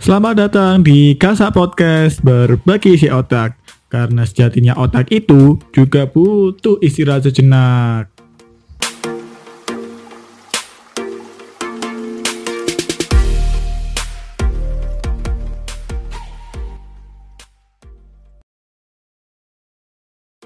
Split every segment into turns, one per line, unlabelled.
Selamat datang di Kasa Podcast berbagi isi otak. Karena sejatinya otak itu juga butuh istirahat sejenak.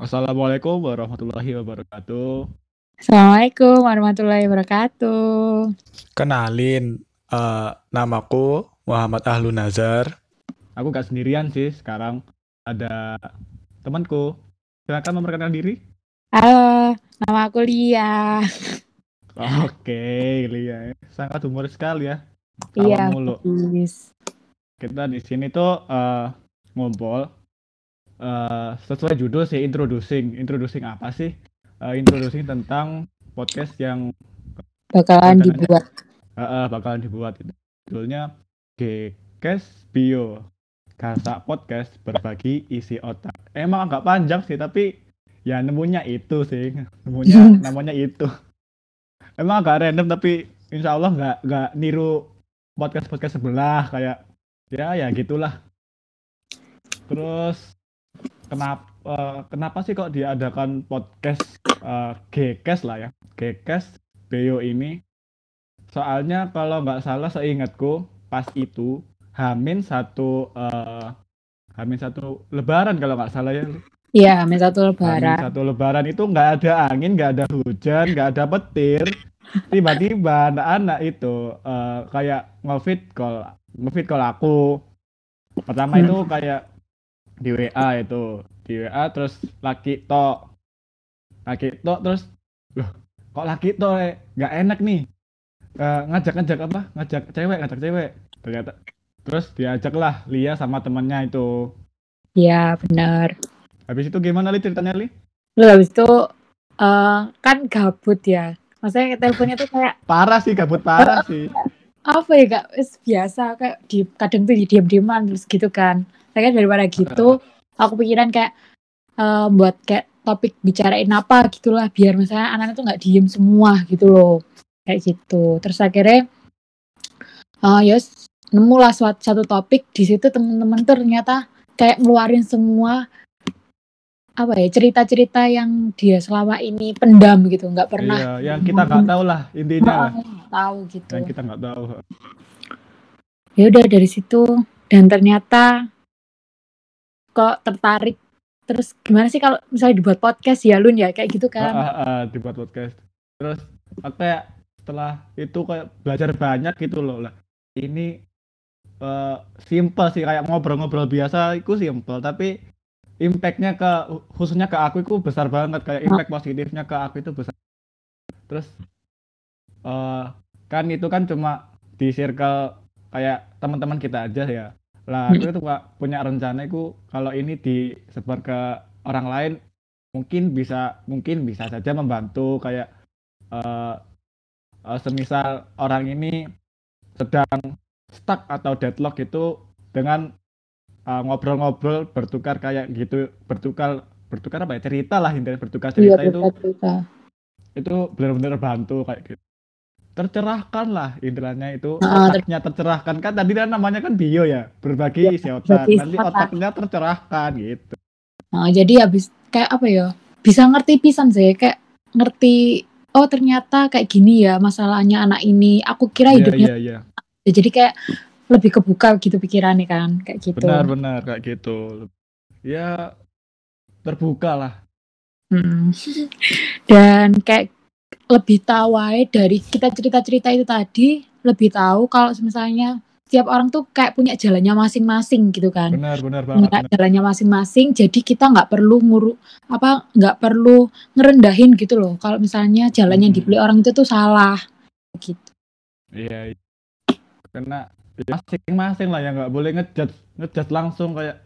Assalamualaikum warahmatullahi wabarakatuh.
Assalamualaikum warahmatullahi wabarakatuh.
Kenalin, eh, namaku Muhammad Ahlu Nazar. Aku gak sendirian sih sekarang. Ada temanku. Silakan memperkenalkan diri.
Halo, nama aku Lia.
Oke, Lia. Sangat humoris sekali ya.
Iya,
mulu.
bagus.
Kita di sini tuh eh, ngumpul eh, sesuai judul sih introducing. Introducing apa sih? Eh, introducing tentang podcast yang
Bakalan dibuat.
eh, eh, bakalan dibuat. Judulnya Gcast Bio. Kasa podcast berbagi isi otak. Emang agak panjang sih, tapi ya nemunya itu sih. Nemunya namanya itu. Emang agak random tapi insya Allah nggak nggak niru podcast podcast sebelah kayak ya ya gitulah. Terus kenapa kenapa sih kok diadakan podcast eh, Gcast lah ya Gcast Bio ini? Soalnya kalau nggak salah seingatku pas itu Hamin satu eh, Hamin satu Lebaran kalau nggak salah ya.
Iya, Hamin satu
Hamin
lebaran.
satu Lebaran itu nggak ada angin, nggak ada hujan, nggak ada petir. Tiba-tiba anak-anak itu eh, kayak nge-feed call, nge-feed call aku. Pertama
Hmm.
itu kayak di WA itu, di WA terus laki tok, laki tok terus, loh kok laki tok eh? nggak enak nih. Eh, ngajak-ngajak apa? Ngajak cewek, ngajak cewek. Ternyata terus diajaklah Lia sama temannya itu.
Iya, benar.
Habis itu gimana li ceritanya li?
Lalu habis itu eh, kan gabut ya. Maksudnya teleponnya tuh kayak
Parah sih, gabut parah sih.
apa ya kak? Biasa kayak di kadang tuh diam-diaman terus gitu kan. Saya kan daripada gitu, aku pikiran kayak eh, buat kayak topik bicarain apa gitulah biar misalnya anak-anak tuh nggak diem semua gitu loh kayak gitu. Terus akhirnya eh ya s- nemu lah suat- satu topik di situ temen-temen tuh ternyata kayak ngeluarin semua apa ya cerita-cerita yang dia selama ini pendam gitu nggak pernah
Iya, yang kita nggak tahu lah intinya lah.
tahu gitu
Yang kita nggak tahu.
ya udah dari situ dan ternyata kok tertarik terus gimana sih kalau misalnya dibuat podcast ya Lun ya kayak gitu
Ah,
kan
ah, ah, dibuat podcast. Terus aku kayak setelah itu kayak belajar banyak gitu loh lah. Ini eh, simple sih kayak ngobrol-ngobrol biasa itu simple tapi impactnya ke khususnya ke aku itu besar banget. Kayak impact positifnya ke aku itu besar. Terus eh kan itu kan cuma di circle kayak teman-teman kita aja ya. Lah aku itu Pak, punya rencana itu kalau ini disebar ke orang lain mungkin bisa mungkin bisa saja membantu. Kayak eh eh, semisal orang ini sedang stuck atau deadlock itu dengan eh, ngobrol-ngobrol bertukar kayak gitu bertukar bertukar apa ya cerita lah intinya bertukar
iya
cerita itu
cerita.
itu benar-benar bantu kayak gitu. Tercerahkan lah intinya itu
Ah, ter-
otaknya tercerahkan. Kan tadi kan namanya kan bio ya berbagi isi otak. nanti
otak.
otaknya tercerahkan gitu.
Nah, jadi habis kayak apa ya bisa ngerti pisan sih kayak ngerti oh ternyata kayak gini ya masalahnya anak ini. Aku kira
Iya,
hidupnya
iya, iya.
jadi kayak lebih kebuka gitu pikirannya kan kayak gitu
benar-benar kayak gitu ya terbuka lah
Mm. Dan kayak lebih tahu aja dari kita cerita-cerita itu tadi, lebih tahu kalau misalnya setiap orang tuh kayak punya jalannya masing-masing gitu kan.
benar-benar banget
Punya jalannya masing-masing, jadi kita nggak perlu nguru apa nggak perlu ngerendahin gitu loh. Kalau misalnya jalan yang
Mm-mm.
dipilih orang itu tuh salah gitu.
Iya, karena ya masing-masing lah ya nggak boleh ngejudge ngejudge langsung kayak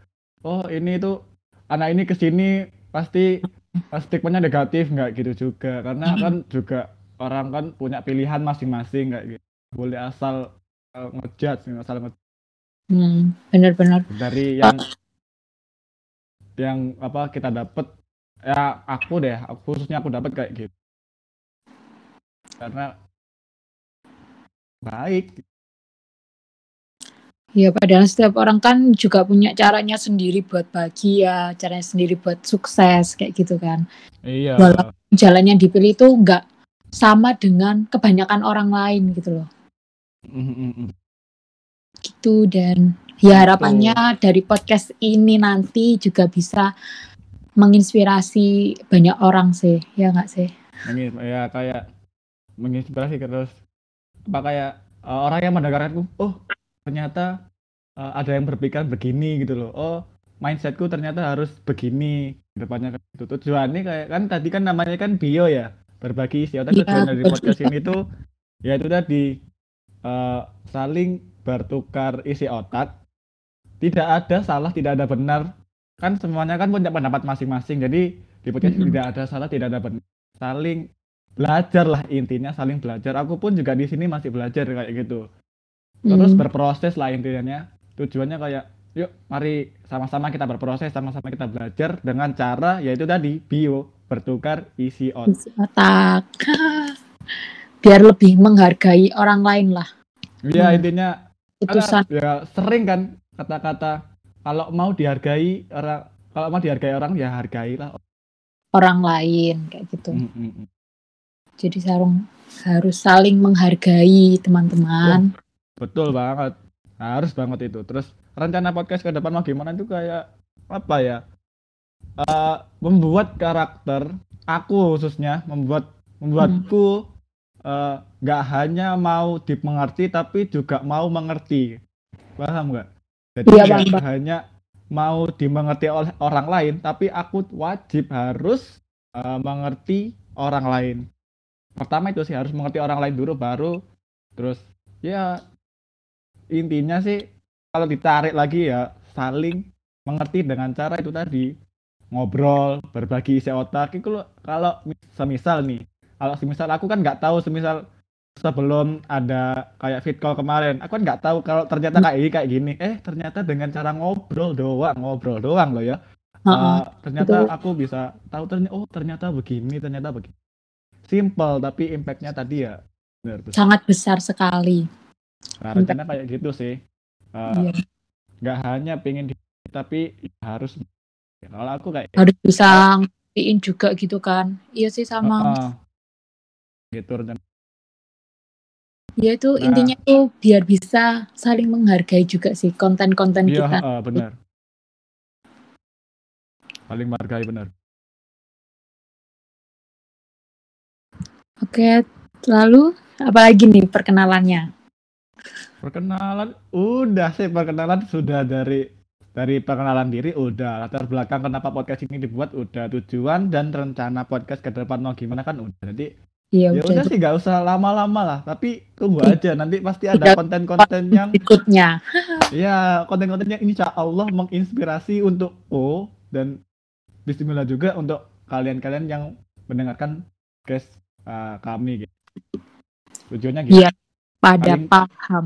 oh ini itu anak ini ke sini pasti stigmanya negatif nggak gitu juga. Karena kan juga orang kan punya pilihan masing-masing kayak gitu. Boleh asal uh, ngejudge asal nge
Hmm, benar-benar.
dari yang yang apa kita dapat ya aku deh aku- khususnya aku dapat kayak gitu. Karena baik
Ya padahal setiap orang kan juga punya caranya sendiri buat bahagia, caranya sendiri buat sukses kayak gitu kan.
Iya.
Walau- Jalan yang dipilih itu nggak sama dengan kebanyakan orang lain gitu loh.
Mm, mm, mm.
Gitu dan ya harapannya dari podcast ini nanti juga bisa menginspirasi banyak orang sih, ya nggak sih?
Ya kayak menginspirasi terus apa kayak uh, orang yang mendengarkanku oh ternyata uh, ada yang berpikiran begini gitu loh. Oh mindsetku ternyata harus begini depannya gitu. Tujuannya kayak kan tadi kan namanya kan bio ya berbagi isi otak
Iya,
tujuan dari podcast ini tuh ya itu tadi uh, saling bertukar isi otak. Tidak ada salah tidak ada benar. Kan semuanya kan punya pendapat masing-masing. Jadi di podcast
Mm-mm.
tidak ada salah tidak ada benar. Saling belajar lah intinya saling belajar. Aku pun juga di sini masih belajar kayak gitu terus
Hmm.
berproses lah intinya tujuannya kayak yuk mari sama-sama kita berproses sama-sama kita belajar dengan cara yaitu tadi bio bertukar isi otak
Isi otak. Biar lebih menghargai orang lain lah.
ya
Hmm.
intinya
Putusan
ya sering kan kata-kata kalau mau dihargai orang kalau mau dihargai orang ya hargailah
orang lain kayak gitu.
Mm, mm.
Jadi sarung harus saling menghargai teman-teman.
Betul banget. Harus banget itu. Terus rencana podcast ke depan mau gimana itu kayak apa ya? Eh, membuat karakter aku khususnya membuat membuatku eh, nggak hanya mau dimengerti tapi juga mau mengerti. Paham nggak? Jadi nggak
paham,
hanya mau dimengerti oleh orang lain tapi aku wajib harus eh, mengerti orang lain. Pertama itu sih harus mengerti orang lain dulu baru terus ya intinya sih kalau ditarik lagi ya saling mengerti dengan cara itu tadi ngobrol berbagi isi otak itu loh, kalau mi- semisal nih kalau semisal aku kan nggak tahu semisal sebelum ada kayak fit call kemarin aku kan nggak tahu kalau ternyata kayak ini kayak gini eh ternyata dengan cara ngobrol doang ngobrol doang loh ya. Uh, ternyata aku bisa tahu ternyata oh ternyata begini ternyata begini simple tapi impactnya tadi ya benar tuh.
Sangat besar sekali.
Nah, rencana kayak gitu sih Uh,
Iya.
nggak hanya pengen di tapi harus kalau aku kayak
Harus bisa ngertiin juga gitu kan. Iya sih sama.
Heeh. gitu rencana
Ya itu
Nah.
intinya tuh biar bisa saling menghargai juga sih konten-konten
iya
kita.
heeh, benar paling menghargai benar
Oke, lalu apalagi nih perkenalannya?
Perkenalan udah sih perkenalan sudah dari dari perkenalan diri udah latar belakang kenapa podcast ini dibuat udah tujuan dan rencana podcast ke depan mau gimana kan udah jadi
Iya
ya
udah
sih nggak usah lama-lama lah tapi tunggu
Iya.
aja nanti pasti ada
Iya.
konten-konten yang
berikutnya.
ya konten-konten yang insya Allah menginspirasi untuk O dan Bismillah juga untuk kalian-kalian yang mendengarkan podcast uh, kami gitu. tujuannya gitu
Iya. Pada
Saling-
paham.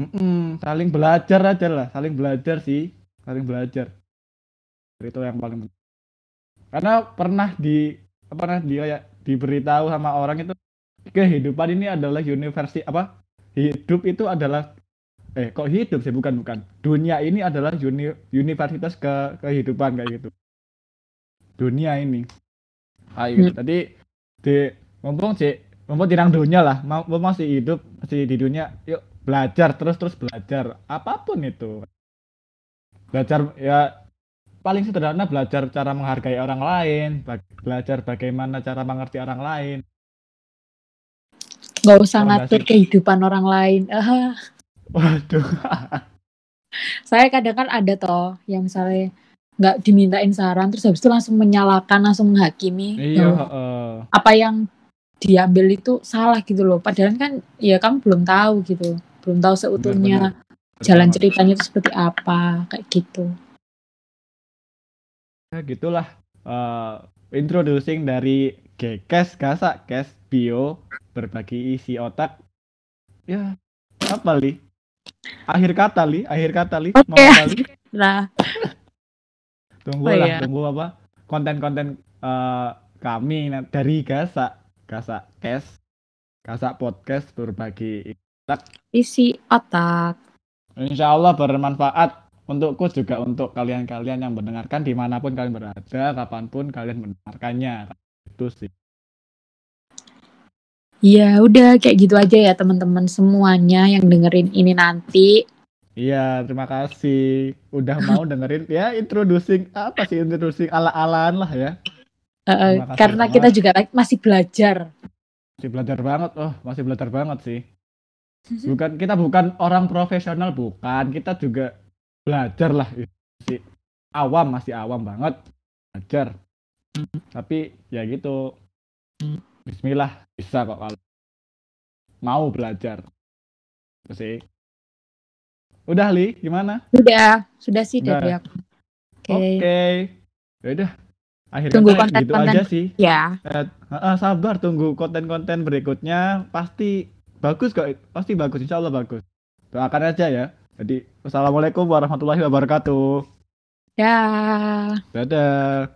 Mm-mm, saling belajar aja lah, saling belajar sih, saling belajar. Itu yang paling penting. Karena pernah di apa pernah di kayak diberitahu sama orang itu kehidupan ini adalah universi apa? Hidup itu adalah eh kok hidup sih bukan bukan. Dunia ini adalah uni, universitas ke kehidupan kayak gitu. Dunia ini. Kayak gitu. Tadi di ngomong sih mumpung tirang dunia lah, mau masih hidup masih di dunia, yuk belajar terus terus belajar. Apa pun itu. Belajar ya paling sederhana belajar cara menghargai orang lain belajar bagaimana cara mengerti orang lain.
Gak usah ngatur kehidupan orang lain.
Waduh.
Saya kadang kan ada toh yang misalnya nggak dimintain saran terus habis itu langsung menyalahkan langsung menghakimi.
Iya heeh.
apa yang diambil itu salah gitu loh. Padahal kan ya kamu belum tahu gitu. Belum tahu seutuhnya
Benar,
jalan
benar.
ceritanya itu seperti apa kayak gitu.
Ya gitulah eh, introducing dari Gekes Gasa Kes Bio berbagi isi otak. Ya apa li? Akhir kata li. Akhir kata li.
Oke.
mau
nah
tunggu
Oh,
lah
iya.
tunggu apa. Konten-konten eh, kami na- dari Gasa Gasa Kes Gasa Podcast berbagi
isi otak
Insya Allah bermanfaat untukku juga untuk kalian-kalian yang mendengarkan di mana pun kalian berada, kapan pun kalian mendengarkannya. Itu sih.
Ya udah kayak gitu aja ya teman-teman semuanya yang dengerin ini nanti.
Iya, terima kasih udah mau dengerin ya introducing apa sih introducing ala-alaan lah ya.
Uh,
kasih
karena
banget.
kita juga masih belajar.
Masih belajar banget, oh masih belajar banget sih. Bukan kita bukan orang profesional bukan, kita juga belajar lah. Masih awam masih awam banget belajar. Tapi ya gitu. Bismillah bisa kok kalau mau belajar. Itu sih. Udah Li, gimana?
Sudah, sudah sih
Udah.
dari aku. Oke.
Oke. Ya udah. Akhirnya
Tunggu
kayak gitu
konten-konten.
aja sih.
Ya,
Eh, ah, sabar tunggu konten-konten berikutnya. Pasti bagus kok. Pasti bagus insya Allah bagus. Doakan aja ya. Jadi wassalamualaikum warahmatullahi wabarakatuh.
Ya.
dadah